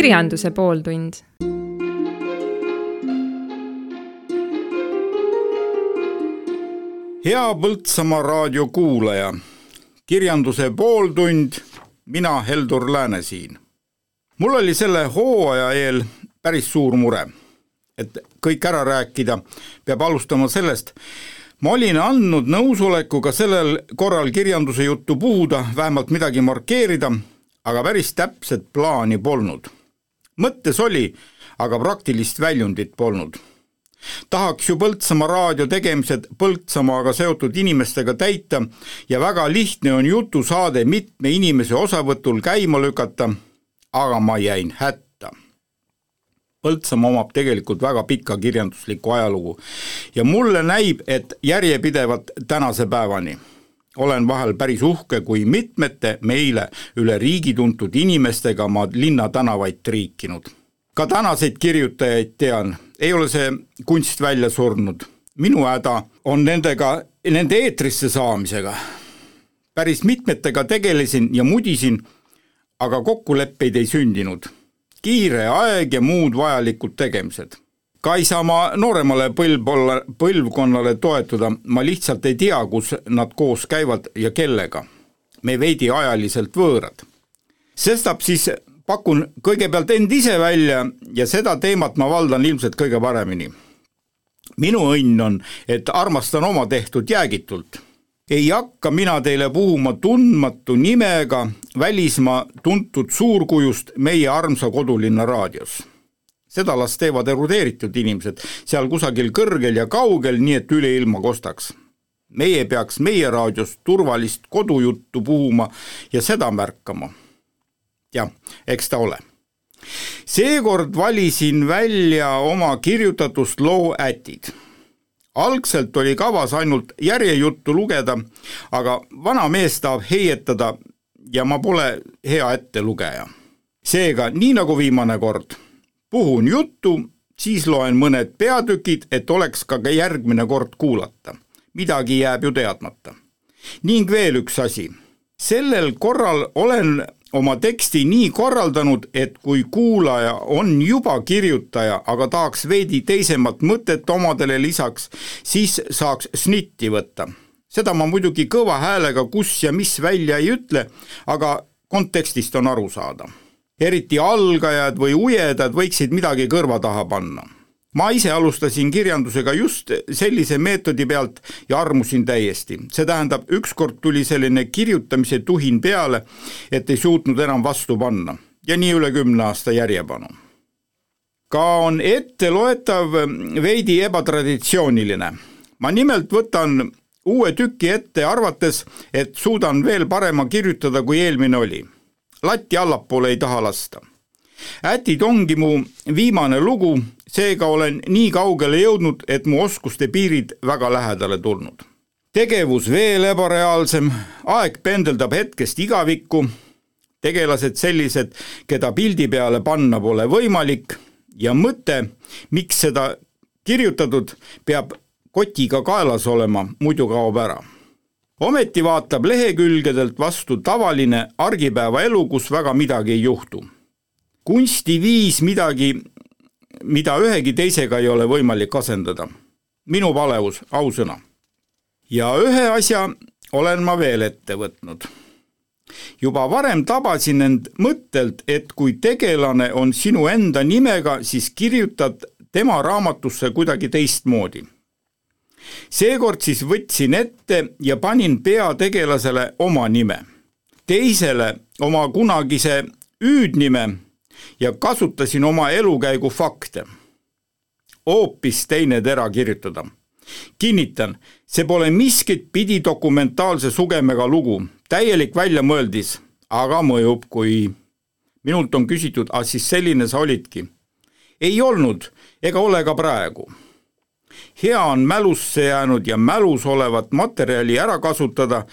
kirjanduse pooltund. hea Põltsamaa raadio kuulaja, kirjanduse pooltund, mina, Heldur Lääne siin. mul oli selle hooaja eel päris suur mure, et kõik ära rääkida, peab alustama sellest, ma olin andnud nõusoleku ka sellel korral kirjanduse juttu puhuda, vähemalt midagi markeerida, aga päris täpset plaani polnud. Mõttes oli, aga praktilist väljundit polnud. tahaks ju Põltsamaa raadio tegemised Põltsamaaga seotud inimestega täita ja väga lihtne on jutusaade mitme inimese osavõtul käima lükata, aga ma jäin hätta. Põltsamaa omab tegelikult väga pikka kirjanduslikku ajalugu ja mulle näib, et järjepidevalt tänase päevani olen vahel päris uhke, kui mitmete meile üle riigi tuntud inimestega ma linnatänavaid triikinud. ka tänaseid kirjutajaid tean, ei ole see kunst välja surnud. minu häda on nendega, nende eetrisse saamisega. päris mitmetega tegelesin ja mudisin, aga kokkuleppeid ei sündinud. kiire aeg ja muud vajalikud tegemised ka ei saa ma nooremale põlvpolla, põlvkonnale toetuda, ma lihtsalt ei tea, kus nad koos käivad ja kellega. me veidi ajaliselt võõrad. sestap siis pakun kõigepealt end ise välja ja seda teemat ma valdan ilmselt kõige paremini. minu õnn on, et armastan oma tehtud jäägitult. ei hakka mina teile puhuma tundmatu nimega välismaa tuntud suurkujust meie armsa kodulinna raadios seda las teevad erudeeritud inimesed seal kusagil kõrgel ja kaugel, nii et üle ilma kostaks. meie peaks meie raadios turvalist kodujuttu puhuma ja seda märkama. jah, eks ta ole. seekord valisin välja oma kirjutatust loo Ätid algselt oli kavas ainult järjejuttu lugeda, aga vana mees tahab heietada ja ma pole hea ettelugeja. seega, nii nagu viimane kord puhun juttu, siis loen mõned peatükid, et oleks ka järgmine kord kuulata. midagi jääb ju teadmata. ning veel üks asi. sellel korral olen oma teksti nii korraldanud, et kui kuulaja on juba kirjutaja, aga tahaks veidi teisemat mõtet omadele lisaks, siis saaks snitti võtta. seda ma muidugi kõva häälega kus ja mis välja ei ütle, aga kontekstist on aru saada eriti algajad või ujedad võiksid midagi kõrva taha panna. ma ise alustasin kirjandusega just sellise meetodi pealt ja armusin täiesti. see tähendab, ükskord tuli selline kirjutamise tuhin peale, et ei suutnud enam vastu panna ja nii üle kümne aasta järjepanu. ka on etteloetav veidi ebatraditsiooniline. ma nimelt võtan uue tüki ette, arvates, et suudan veel parema kirjutada, kui eelmine oli latti allapoole ei taha lasta. ätid ongi mu viimane lugu, seega olen nii kaugele jõudnud, et mu oskuste piirid väga lähedale tulnud. tegevus veel ebareaalsem, aeg pendeldab hetkest igavikku, tegelased sellised, keda pildi peale panna pole võimalik ja mõte, miks seda kirjutatud, peab kotiga kaelas olema, muidu kaob ära ometi vaatab lehekülgedelt vastu tavaline argipäeva elu, kus väga midagi ei juhtu. kunstiviis midagi, mida ühegi teisega ei ole võimalik asendada. minu palevus, ausõna. ja ühe asja olen ma veel ette võtnud. juba varem tabasin end mõttelt, et kui tegelane on sinu enda nimega, siis kirjutad tema raamatusse kuidagi teistmoodi seekord siis võtsin ette ja panin peategelasele oma nime, teisele oma kunagise hüüdnime ja kasutasin oma elukäigu fakte. hoopis teine tera kirjutada. kinnitan, see pole miskit pidi dokumentaalse sugemega lugu, täielik väljamõeldis, aga mõjub, kui minult on küsitud, ah siis selline sa olidki. ei olnud ega ole ka praegu hea on mälusse jäänud ja mälus olevat materjali ära kasutada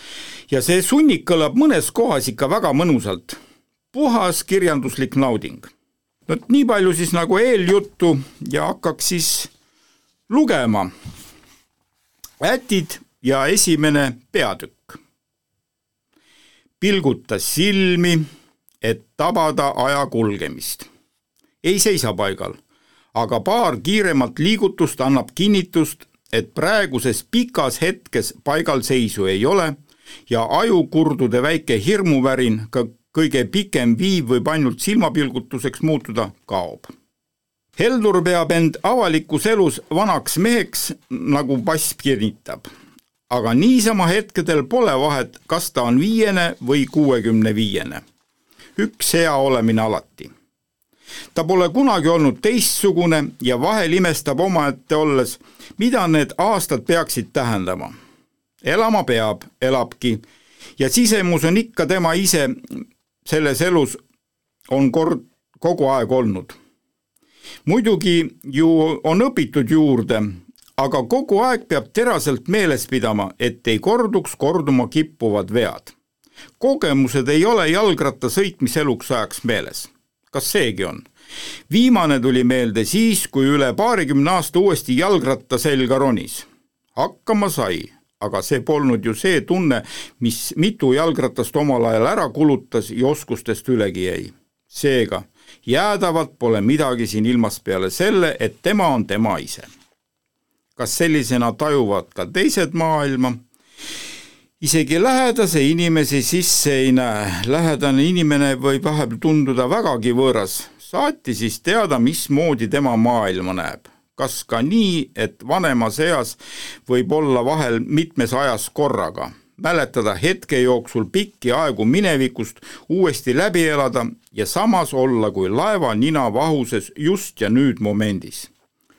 ja see sunnik kõlab mõnes kohas ikka väga mõnusalt. puhas kirjanduslik nauding. vot nii palju siis nagu eeljuttu ja hakkaks siis lugema. ätid ja esimene peatükk. pilgutas silmi, et tabada aja kulgemist. ei seisa paigal, aga paar kiiremat liigutust annab kinnitust, et praeguses pikas hetkes paigalseisu ei ole ja ajukurdude väike hirmuvärin, ka kõige pikem viiv võib ainult silmapilgutuseks muutuda, kaob. Heldur peab end avalikus elus vanaks meheks, nagu pass kinnitab. aga niisama hetkedel pole vahet, kas ta on viiene või kuuekümne viiene. üks hea olemine alati ta pole kunagi olnud teistsugune ja vahel imestab omaette olles, mida need aastad peaksid tähendama. elama peab, elabki ja sisemus on ikka tema ise selles elus on kord kogu aeg olnud. muidugi ju on õpitud juurde, aga kogu aeg peab teraselt meeles pidama, et ei korduks korduma kippuvad vead. kogemused ei ole jalgratta sõitmise eluks ajaks meeles. Kas seegi on? viimane tuli meelde siis, kui üle paarikümne aasta uuesti jalgratta selga ronis. hakkama sai, aga see polnud ju see tunne, mis mitu jalgratast omal ajal ära kulutas ja oskustest ülegi jäi. seega jäädavalt pole midagi siin ilmas peale selle, et tema on tema ise. kas sellisena tajuvad ka teised maailma? Isegi lähedase inimese sisse ei näe, lähedane inimene võib vahepeal tunduda vägagi võõras. Saati siis teada, mismoodi tema maailma näeb. kas ka nii, et vanemas eas võib olla vahel mitmes ajas korraga, mäletada hetke jooksul pikki aegu minevikust, uuesti läbi elada ja samas olla kui laeva nina vahuses just ja nüüd momendis.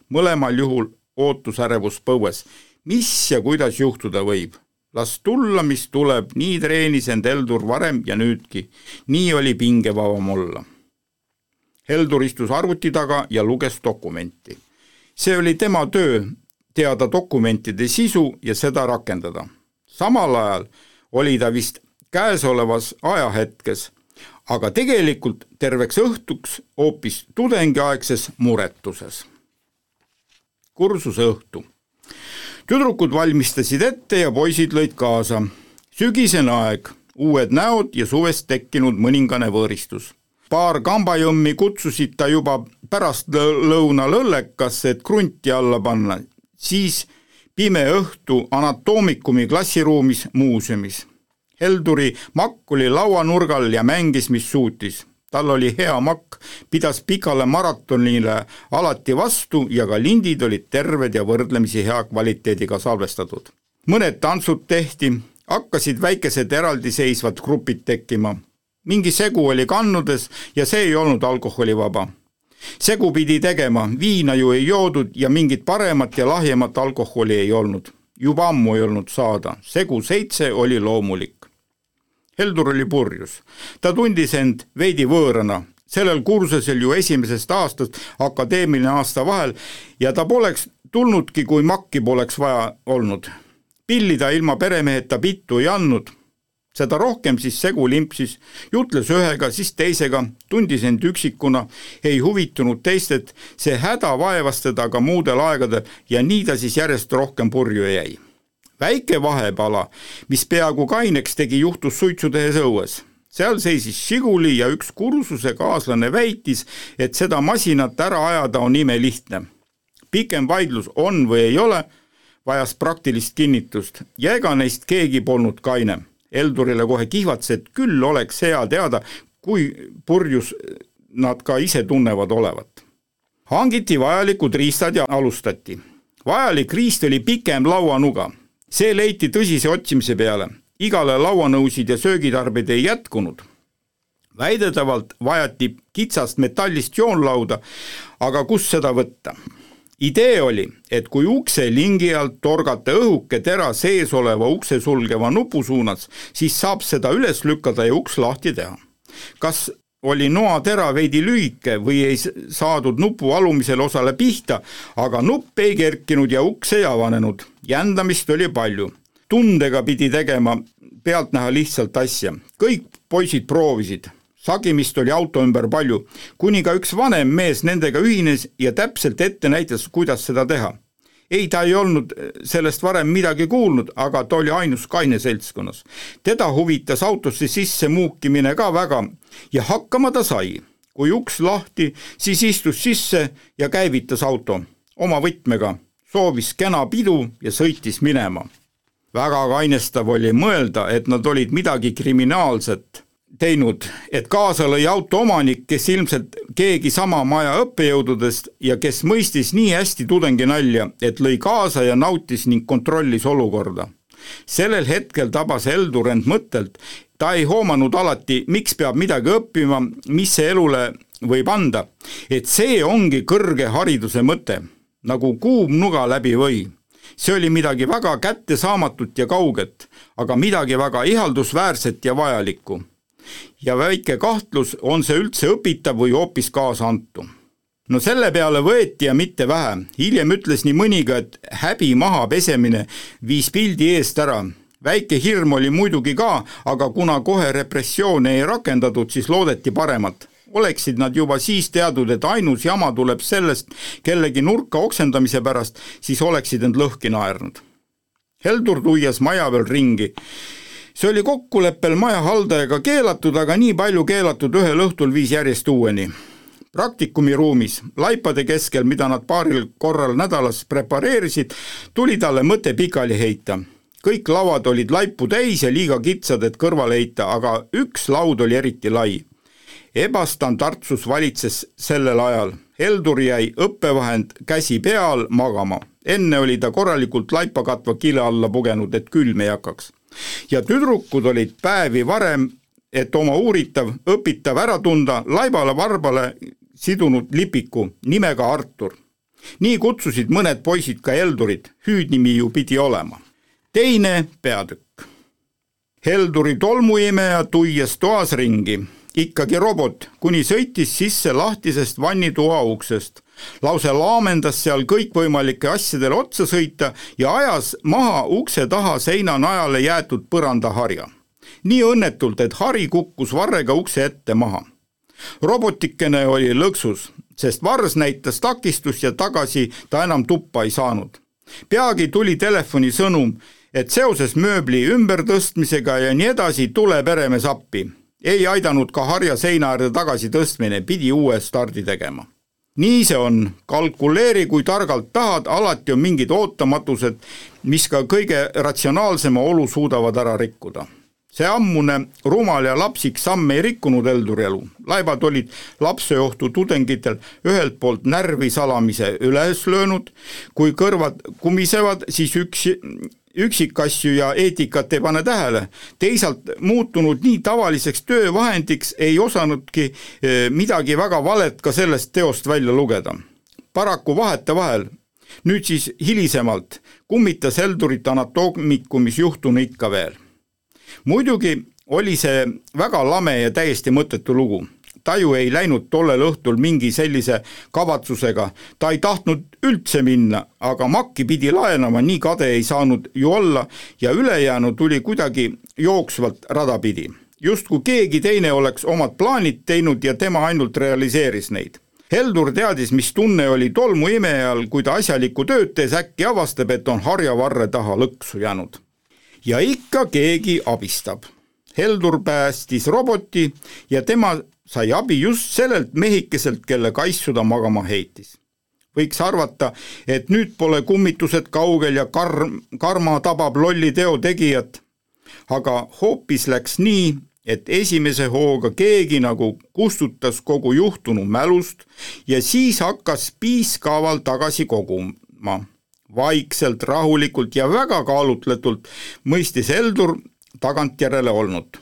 mõlemal juhul ootusärevus põues, mis ja kuidas juhtuda võib las tulla, mis tuleb, nii treenis end Heldur varem ja nüüdki. nii oli pingevavam olla Heldur istus arvuti taga ja luges dokumenti. see oli tema töö, teada dokumentide sisu ja seda rakendada. samal ajal oli ta vist käesolevas ajahetkes, aga tegelikult terveks õhtuks hoopis tudengiaegses muretuses. kursuse õhtu. Tüdrukud valmistasid ette ja poisid lõid kaasa. sügisene aeg, uued näod ja suvest tekkinud mõningane võõristus paar kambajõmmi kutsusid ta juba pärastlõunal õllekasse, et krunti alla panna, siis pime õhtu anatoomikumi klassiruumis muuseumis. Helduri makk oli lauanurgal ja mängis, mis suutis. Tal oli hea makk, pidas pikale maratonile alati vastu ja ka lindid olid terved ja võrdlemisi hea kvaliteediga salvestatud. mõned tantsud tehti, hakkasid väikesed eraldiseisvad grupid tekkima mingi segu oli kannudes ja see ei olnud alkoholivaba. segu pidi tegema, viina ju ei joodud ja mingit paremat ja lahjemat alkoholi ei olnud. juba ammu ei olnud saada, segu seitse oli loomulik. Heldur oli purjus, ta tundis end veidi võõrana, sellel kursusel ju esimesest aastast akadeemiline aasta vahel ja ta poleks tulnudki, kui makki poleks vaja olnud. pilli ta ilma peremeheta pittu ei andnud seda rohkem siis segu limpsis, jutles ühega, siis teisega, tundis end üksikuna, ei huvitunud teistest, see häda vaevas teda ka muudel aegadel ja nii ta siis järjest rohkem purju jäi. Väike vahepala, mis peaaegu kaineks tegi, juhtus suitsu tehes õues seal seisis Žiguli ja üks kursusekaaslane väitis, et seda masinat ära ajada on imelihtne. pikem vaidlus on või ei ole, vajas praktilist kinnitust ja ega neist keegi polnud kaine Eldurile kohe kihvatas, et küll oleks hea teada, kui purjus nad ka ise tunnevad olevat. hangiti vajalikud riistad ja alustati. vajalik riist oli pikem lauanuga. See leiti tõsise otsimise peale. igale lauanõusid ja söögitarbeid ei jätkunud. väidetavalt vajati kitsast metallist joonlauda, aga kust seda võtta idee oli, et kui ukse lingi alt torgata õhuke tera sees oleva ukse sulgeva nupu suunas, siis saab seda üles lükata ja uks lahti teha. kas oli noatera veidi lühike või ei saadud nupu alumisele osale pihta, aga nupp ei kerkinud ja uks ei avanenud. jändamist oli palju. tundega pidi tegema pealtnäha lihtsalt asja. kõik poisid proovisid, sagimist oli auto ümber palju, kuni ka üks vanem mees nendega ühines ja täpselt ette näitas, kuidas seda teha. Ei, ta ei olnud sellest varem midagi kuulnud, aga ta oli ainus kaine seltskonnas. teda huvitas autosse sisse muukimine ka väga ja hakkama ta sai kui uks lahti, siis istus sisse ja käivitas auto oma võtmega, soovis kena pidu ja sõitis minema. väga kainestav oli mõelda, et nad olid midagi kriminaalset teinud, et kaasa lõi auto omanik, kes ilmselt keegi sama maja õppejõududest ja kes mõistis nii hästi tudengi nalja, et lõi kaasa ja nautis ning kontrollis olukorda. sellel hetkel tabas Heldur end mõttelt, ta ei hoomanud alati, miks peab midagi õppima, mis see elule võib anda, et see ongi kõrge hariduse mõte, nagu kuum nuga läbi või. See oli midagi väga kättesaamatut ja kauget, aga midagi väga ihaldusväärset ja vajalikku ja väike kahtlus, on see üldse õpitav või hoopis kaasaantu. no selle peale võeti ja mitte vähe, hiljem ütles nii mõnigi, et häbi maha pesemine viis pildi eest ära. väike hirm oli muidugi ka, aga kuna kohe repressioone ei rakendatud, siis loodeti paremat oleksid nad juba siis teadnud, et ainus jama tuleb sellest kellegi nurka oksendamise pärast, siis oleksid end lõhki naernud. Heldur tuias maja peal ringi see oli kokkuleppel maja haldajaga keelatud, aga nii palju keelatud ühel õhtul viis järjest uueni. praktikumi ruumis, laipade keskel, mida nad paaril korral nädalas prepareerisid, tuli talle mõte pikali heita. kõik lauad olid laipu täis ja liiga kitsad, et kõrvale heita, aga üks laud oli eriti lai. ebastandardsus valitses sellel ajal, Heldur jäi õppevahend käsi peal magama. enne oli ta korralikult laipa katva kile alla pugenud, et külm ei hakkaks ja tüdrukud olid päevi varem, et oma uuritav, õpitav ära tunda, laibale varbale sidunud lipiku nimega Artur. nii kutsusid mõned poisid ka Heldurit, hüüdnimi ju pidi olema. teine peatükk. Helduri tolmuimeja tuies toas ringi ikkagi robot, kuni sõitis sisse lahtisest vannitoa uksest. Lause laamendas seal kõikvõimalike asjadele otsa sõita ja ajas maha ukse taha seina najale jäetud põrandaharja. nii õnnetult, et hari kukkus varrega ukse ette maha. robotikene oli lõksus, sest vars näitas takistust ja tagasi ta enam tuppa ei saanud. peagi tuli telefoni sõnum, et seoses mööbli ümbertõstmisega ja nii edasi tuleb Eremes appi ei aidanud ka harja seina äärde tagasi tõstmine, pidi uue stardi tegema. Nii see on, kalkuleeri, kui targalt tahad, alati on mingid ootamatused, mis ka kõige ratsionaalsema olu suudavad ära rikkuda. See ammune rumal ja lapsik samm ei rikkunud Elduri elu. laevad olid lapseohtu tudengitel ühelt poolt närvi salamise üles löönud, kui kõrvad kumisevad, siis üks üksikasju ja eetikat ei pane tähele. teisalt muutunud nii tavaliseks töövahendiks ei osanudki eh, midagi väga valet ka sellest teost välja lugeda. paraku vahetevahel, nüüd siis hilisemalt, kummitas Heldurit anatoomikumis juhtunu ikka veel. muidugi oli see väga lame ja täiesti mõttetu lugu taju ei läinud tollel õhtul mingi sellise kavatsusega, ta ei tahtnud üldse minna, aga makki pidi laenama, nii kade ei saanud ju olla ja ülejäänu tuli kuidagi jooksvalt rada pidi. justkui keegi teine oleks omad plaanid teinud ja tema ainult realiseeris neid Heldur teadis, mis tunne oli tolmuimejal, kui ta asjalikku tööd tees, äkki avastab, et on harjavarre taha lõksu jäänud. ja ikka keegi abistab. Heldur päästis roboti ja tema sai abi just sellelt mehikeselt, kelle kaissu ta magama heitis. võiks arvata, et nüüd pole kummitused kaugel ja karm, karma tabab lolli teo tegijat, aga hoopis läks nii, et esimese hooga keegi nagu kustutas kogu juhtunu mälust ja siis hakkas piiskaaval tagasi koguma. vaikselt, rahulikult ja väga kaalutletult mõistis Heldur tagantjärele olnut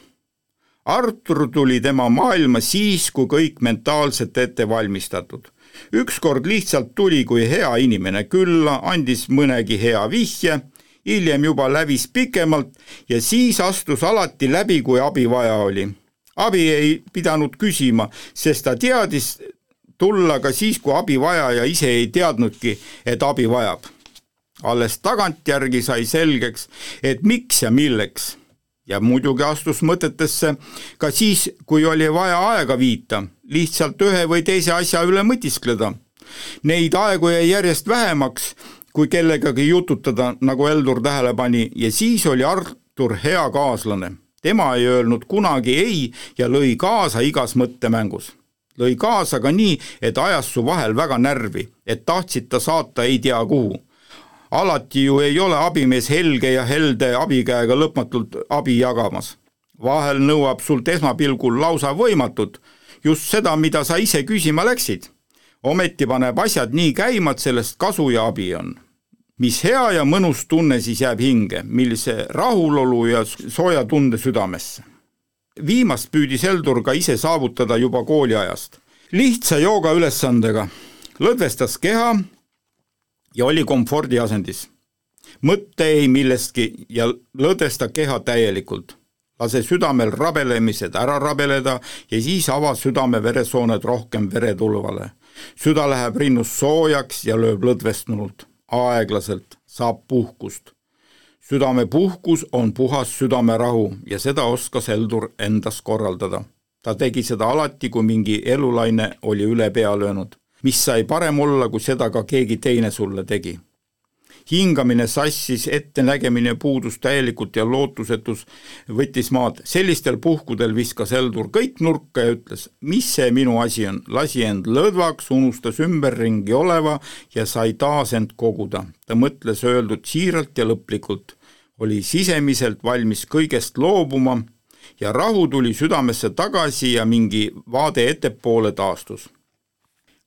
Artur tuli tema maailma siis, kui kõik mentaalselt ette valmistatud. ükskord lihtsalt tuli kui hea inimene külla, andis mõnegi hea vihje, hiljem juba lävis pikemalt ja siis astus alati läbi, kui abi vaja oli. abi ei pidanud küsima, sest ta teadis tulla ka siis, kui abi vajaja ise ei teadnudki, et abi vajab. alles tagantjärgi sai selgeks, et miks ja milleks ja muidugi astus mõtetesse ka siis, kui oli vaja aega viita, lihtsalt ühe või teise asja üle mõtiskleda. Neid aegu jäi järjest vähemaks, kui kellegagi jututada, nagu Heldur tähele pani, ja siis oli Artur hea kaaslane. tema ei öelnud kunagi ei ja lõi kaasa igas mõttemängus. lõi kaasa ka nii, et ajas su vahel väga närvi, et tahtsid ta saata ei tea kuhu. Alati ju ei ole abimees helge ja helde abikäega lõpmatult abi jagamas. vahel nõuab sult esmapilgul lausa võimatut, just seda, mida sa ise küsima läksid. ometi paneb asjad nii käima, et sellest kasu ja abi on mis hea ja mõnus tunne siis jääb hinge, millise rahulolu ja sooja tunde südamesse viimast püüdis Heldur ka ise saavutada juba kooliajast. lihtsa joogaülesandega lõdvestas keha ja oli komfordi asendis. mõtte ei millestki ja lõdvesta keha täielikult. lase südamel rabelemised ära rabeleda ja siis ava südame-veresooned rohkem veretulvale. süda läheb rinnust soojaks ja lööb lõdvestunult, aeglaselt, saab puhkust südamepuhkus on puhas südamerahu ja seda oskas Heldur endas korraldada. ta tegi seda alati, kui mingi elulaine oli üle pea löönud. Mis sai parem olla, kui seda ka keegi teine sulle tegi. hingamine sassis, ettenägemine puudus täielikult ja lootusetus võttis maad. sellistel puhkudel viskas Heldur kõik nurka ja ütles, mis see minu asi on, lasi end lõdvaks, unustas ümberringi oleva ja sai taas end koguda. ta mõtles öeldud siiralt ja lõplikult oli sisemiselt valmis kõigest loobuma ja rahu tuli südamesse tagasi ja mingi vaade ettepoole taastus.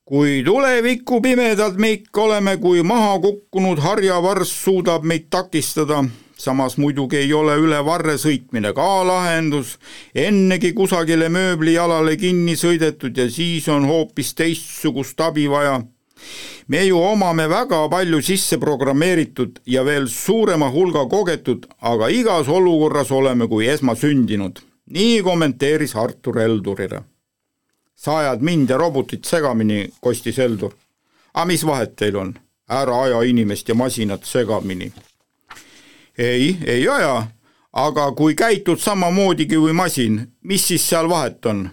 Kui tuleviku pimedad me ikka oleme, kui maha kukkunud harjavarss suudab meid takistada, samas muidugi ei ole üle varre sõitmine ka lahendus, ennegi kusagile mööblijalale kinni sõidetud ja siis on hoopis teistsugust abi vaja me ju omame väga palju sisse programmeeritud ja veel suurema hulga kogetud, aga igas olukorras oleme kui esmasündinud. nii kommenteeris Artur Eldurile. Sa ajad mind ja robotit segamini, kostis Eldur. aga mis vahet teil on? ära aja inimest ja masinat segamini. ei, ei aja, aga kui käitud samamoodigi kui masin, mis siis seal vahet on?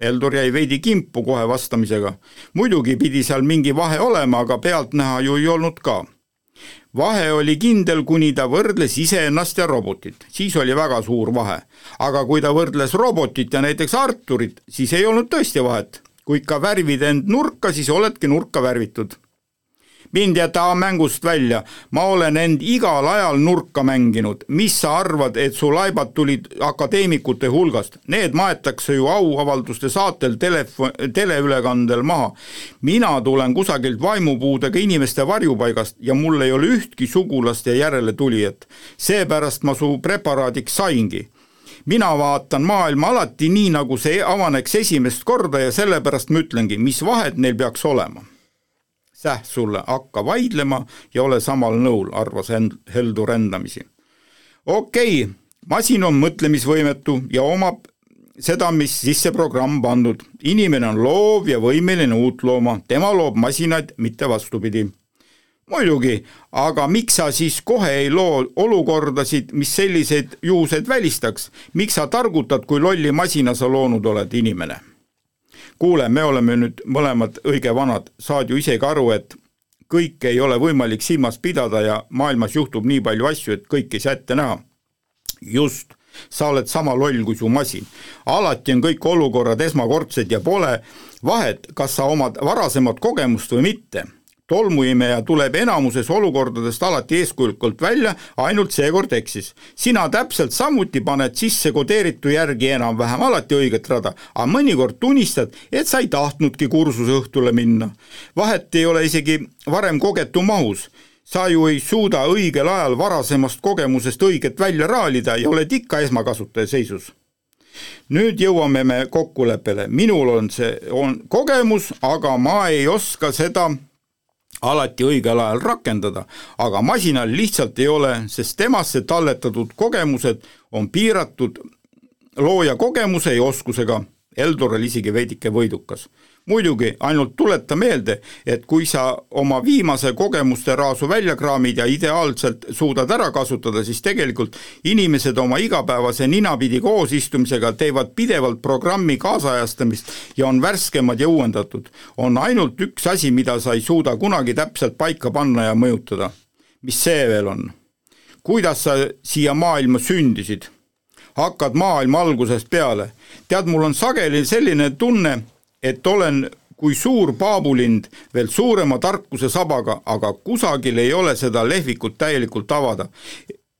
Eldur jäi veidi kimpu kohe vastamisega. muidugi pidi seal mingi vahe olema, aga pealtnäha ju ei olnud ka. Vahe oli kindel, kuni ta võrdles iseennast ja robotit, siis oli väga suur vahe. aga kui ta võrdles robotit ja näiteks Arturit, siis ei olnud tõesti vahet. kui ikka värvid end nurka, siis oledki nurka värvitud mind jäta mängust välja, ma olen end igal ajal nurka mänginud, mis sa arvad, et su laibad tulid akadeemikute hulgast, need maetakse ju auavalduste saatel telefon, teleülekandel maha. mina tulen kusagilt vaimupuudega inimeste varjupaigast ja mul ei ole ühtki sugulast ja järeletulijat. seepärast ma su preparaadiks saingi. Mina vaatan maailma alati nii, nagu see avaneks esimest korda ja sellepärast ma ütlengi, mis vahet neil peaks olema säh sulle, hakka vaidlema ja ole samal nõul, arvas Heldur endamisi. okei okay,, masin on mõtlemisvõimetu ja omab seda, mis sisse programm pandud. inimene on loov ja võimeline uut looma, tema loob masinaid, mitte vastupidi. muidugi, aga miks sa siis kohe ei loo olukordasid, mis selliseid juhuseid välistaks, miks sa targutad, kui lolli masina sa loonud oled, inimene kuule, me oleme nüüd mõlemad õige vanad, saad ju isegi aru, et kõike ei ole võimalik silmas pidada ja maailmas juhtub nii palju asju, et kõike ei saa ette näha. just, sa oled sama loll kui su masin. alati on kõik olukorrad esmakordsed ja pole vahet, kas sa omad varasemat kogemust või mitte tolmuimeja tuleb enamuses olukordadest alati eeskujulikult välja, ainult seekord eksis. sina täpselt samuti paned sisse kodeeritu järgi enam-vähem alati õiget rada, aga mõnikord tunnistad, et sa ei tahtnudki kursuseõhtule minna. vahet ei ole isegi varem kogetu mahus sa ju ei suuda õigel ajal varasemast kogemusest õiget välja raalida ja oled ikka esmakasutaja seisus nüüd jõuame me kokkuleppele, minul on see, on kogemus, aga ma ei oska seda alati õigel ajal rakendada, aga masinal lihtsalt ei ole, sest temasse talletatud kogemused on piiratud looja kogemuse ja oskusega, Eldor oli isegi veidike võidukas muidugi, ainult tuleta meelde, et kui sa oma viimase kogemuste raasu välja kraamid ja ideaalselt suudad ära kasutada, siis tegelikult inimesed oma igapäevase ninapidi koosistumisega teevad pidevalt programmi kaasajastamist ja on värskemad ja uuendatud. on ainult üks asi, mida sa ei suuda kunagi täpselt paika panna ja mõjutada. mis see veel on? kuidas sa siia maailma sündisid? hakkad maailma algusest peale. tead, mul on sageli selline tunne, et olen kui suur paabulind veel suurema tarkuse sabaga, aga kusagil ei ole seda lehvikut täielikult avada.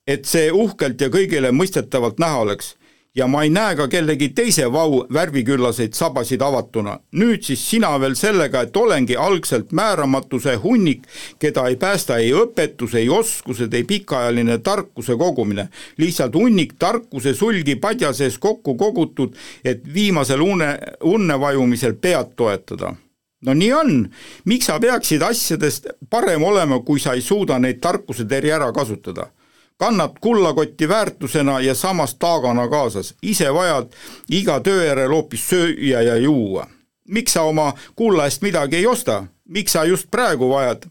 et see uhkelt ja kõigile mõistetavalt näha oleks ja ma ei näe ka kellegi teise vau värviküllaseid sabasid avatuna. nüüd siis sina veel sellega, et olengi algselt määramatuse hunnik, keda ei päästa ei õpetus, ei oskused, ei pikaajaline tarkuse kogumine. lihtsalt hunnik tarkuse sulgi padja sees kokku kogutud, et viimasel une, unne vajumisel pead toetada no nii on, miks sa peaksid asjadest parem olema, kui sa ei suuda neid tarkuseteri ära kasutada? Kannad kullakotti väärtusena ja samas taagana kaasas, ise vajad iga töö järel hoopis süüa ja juua. miks sa oma kulla eest midagi ei osta, miks sa just praegu vajad?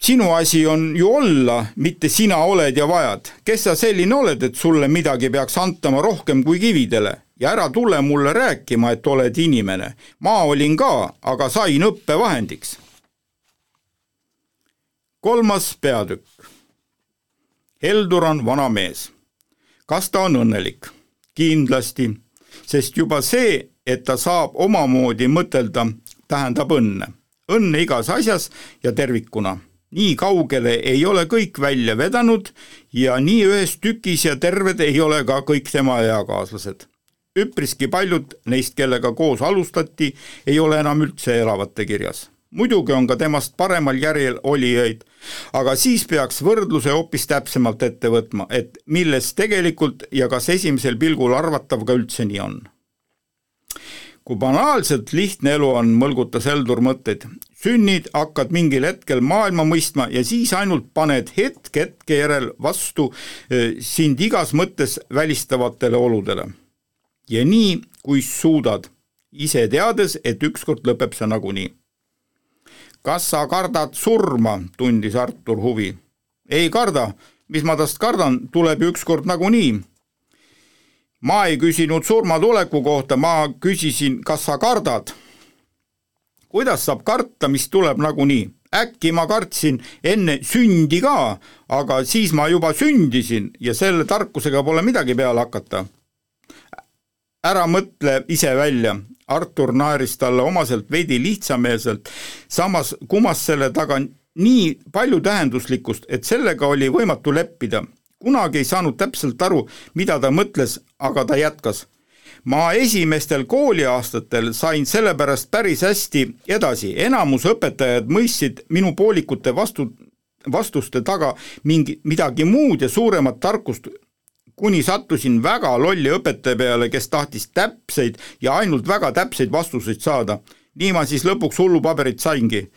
sinu asi on ju olla, mitte sina oled ja vajad. kes sa selline oled, et sulle midagi peaks antama rohkem kui kividele ja ära tule mulle rääkima, et oled inimene. ma olin ka, aga sain õppevahendiks. kolmas peatükk Heldur on vana mees. kas ta on õnnelik? kindlasti, sest juba see, et ta saab omamoodi mõtelda, tähendab õnne. õnne igas asjas ja tervikuna. nii kaugele ei ole kõik välja vedanud ja nii ühes tükis ja terved ei ole ka kõik tema eakaaslased. üpriski paljud neist, kellega koos alustati, ei ole enam üldse elavate kirjas muidugi on ka temast paremal järjel olijaid, aga siis peaks võrdluse hoopis täpsemalt ette võtma, et milles tegelikult ja kas esimesel pilgul arvatav ka üldse nii on. kui banaalselt lihtne elu on, mõlgutas Heldur mõtteid, sünnid, hakkad mingil hetkel maailma mõistma ja siis ainult paned hetk hetke järel vastu eh, sind igas mõttes välistavatele oludele. ja nii, kui suudad, ise teades, et ükskord lõpeb see nagunii kas sa kardad surma, tundis Artur huvi. ei karda, mis ma tast kardan, tuleb ju ükskord nagunii. ma ei küsinud surma tuleku kohta, ma küsisin, kas sa kardad. kuidas saab karta, mis tuleb nagunii? äkki ma kartsin enne sündi ka, aga siis ma juba sündisin ja selle tarkusega pole midagi peale hakata. ära mõtle ise välja, Artur naeris talle omaselt veidi lihtsameelselt, samas kumas selle taga nii palju tähenduslikkust, et sellega oli võimatu leppida. kunagi ei saanud täpselt aru, mida ta mõtles, aga ta jätkas. ma esimestel kooliaastatel sain sellepärast päris hästi edasi, enamus õpetajad mõistsid minu poolikute vastu, vastuste taga mingi, midagi muud ja suuremat tarkust kuni sattusin väga lolli õpetaja peale, kes tahtis täpseid ja ainult väga täpseid vastuseid saada. nii ma siis lõpuks hullupaberit saingi.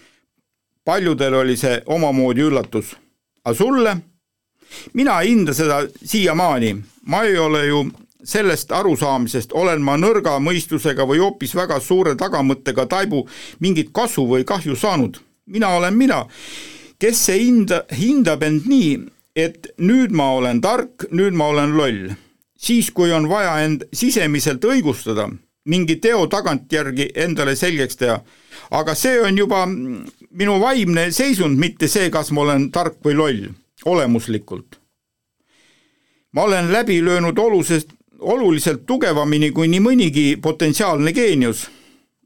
paljudel oli see omamoodi üllatus. aga sulle? mina ei hinda seda siiamaani, ma ei ole ju sellest arusaamisest olen ma nõrga mõistusega või hoopis väga suure tagamõttega taibu mingit kasu või kahju saanud. mina olen mina, kes see hinda, hindab end nii, et nüüd ma olen tark, nüüd ma olen loll. siis, kui on vaja end sisemiselt õigustada, mingi teo tagantjärgi endale selgeks teha, aga see on juba minu vaimne seisund, mitte see, kas ma olen tark või loll, olemuslikult. ma olen läbi löönud oluliselt, oluliselt tugevamini kui nii mõnigi potentsiaalne geenius.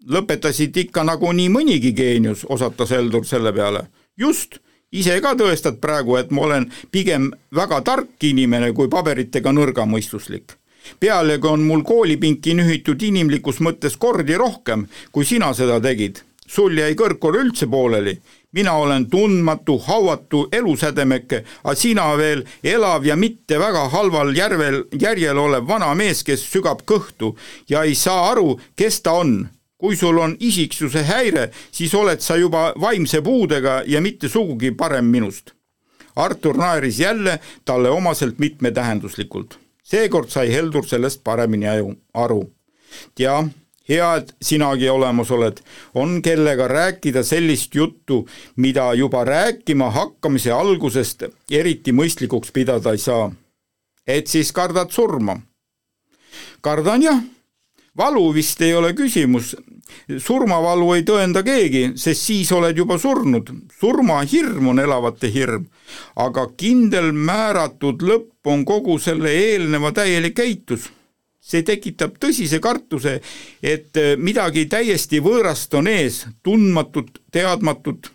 lõpetasid ikka nagu nii mõnigi geenius, osatas Heldur selle peale. just ise ka tõestad praegu, et ma olen pigem väga tark inimene kui paberitega nõrgamõistuslik. pealegi on mul koolipinki nühitud inimlikus mõttes kordi rohkem, kui sina seda tegid. sul jäi kõrgkool üldse pooleli. mina olen tundmatu, hauatu elusädemeke, aga sina veel elav ja mitte väga halval järvel, järjel olev vana mees, kes sügab kõhtu ja ei saa aru, kes ta on kui sul on isiksuse häire, siis oled sa juba vaimse puudega ja mitte sugugi parem minust. Artur naeris jälle talle omaselt mitmetähenduslikult. seekord sai Heldur sellest paremini aru. ja hea, et sinagi olemas oled, on kellega rääkida sellist juttu, mida juba rääkima hakkamise algusest eriti mõistlikuks pidada ei saa. et siis kardad surma? kardan jah valu vist ei ole küsimus, surmavalu ei tõenda keegi, sest siis oled juba surnud. surmahirm on elavate hirm, aga kindel määratud lõpp on kogu selle eelneva täielik eitus. see tekitab tõsise kartuse, et midagi täiesti võõrast on ees, tundmatut, teadmatut.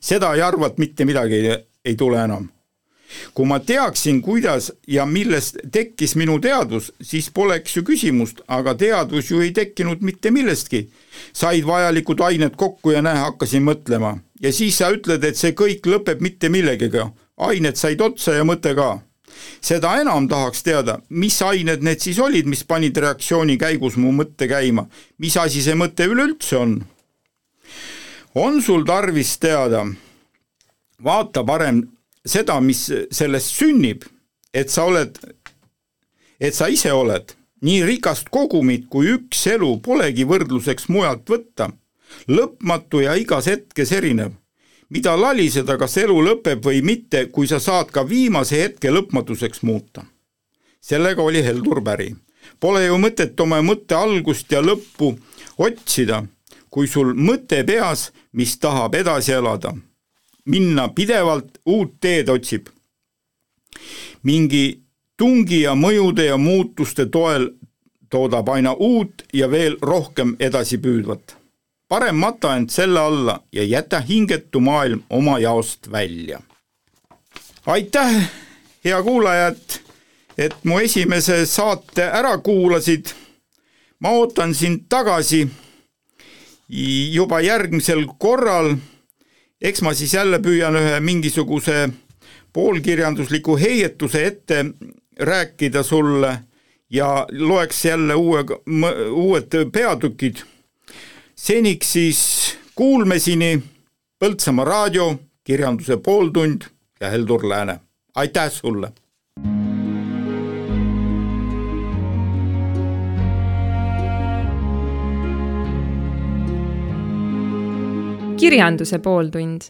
seda ei arva, et mitte midagi ei, ei tule enam kui ma teaksin, kuidas ja millest tekkis minu teadvus, siis poleks ju küsimust, aga teadvus ju ei tekkinud mitte millestki. said vajalikud ained kokku ja näe, hakkasin mõtlema ja siis sa ütled, et see kõik lõpeb mitte millegiga. ained said otsa ja mõte ka. seda enam tahaks teada, mis ained need siis olid, mis panid reaktsiooni käigus mu mõtte käima, mis asi see mõte üleüldse on? on sul tarvis teada, vaata parem seda, mis sellest sünnib, et sa oled, et sa ise oled nii rikast kogumit kui üks elu polegi võrdluseks mujalt võtta, lõpmatu ja igas hetkes erinev. mida laliseda, kas elu lõpeb või mitte, kui sa saad ka viimase hetke lõpmatuseks muuta. sellega oli Heldur päri. Pole ju mõtet oma mõtte algust ja lõppu otsida, kui sul mõte peas, mis tahab edasi elada minna pidevalt uut teed otsib. mingi tungi ja mõjude ja muutuste toel toodab aina uut ja veel rohkem edasipüüdvat. parem mata end selle alla ja jäta hingetu maailm oma jaost välja. aitäh, hea kuulaja, et, et mu esimese saate ära kuulasid. ma ootan sind tagasi juba järgmisel korral eks ma siis jälle püüan ühe mingisuguse poolkirjandusliku heietuse ette rääkida sulle ja loeks jälle uue, uued peatükid. seniks siis Kuulmesini Põltsamaa raadio, kirjanduse pooltund ja Heldur Lääne. aitäh sulle! Kirjanduse pooltund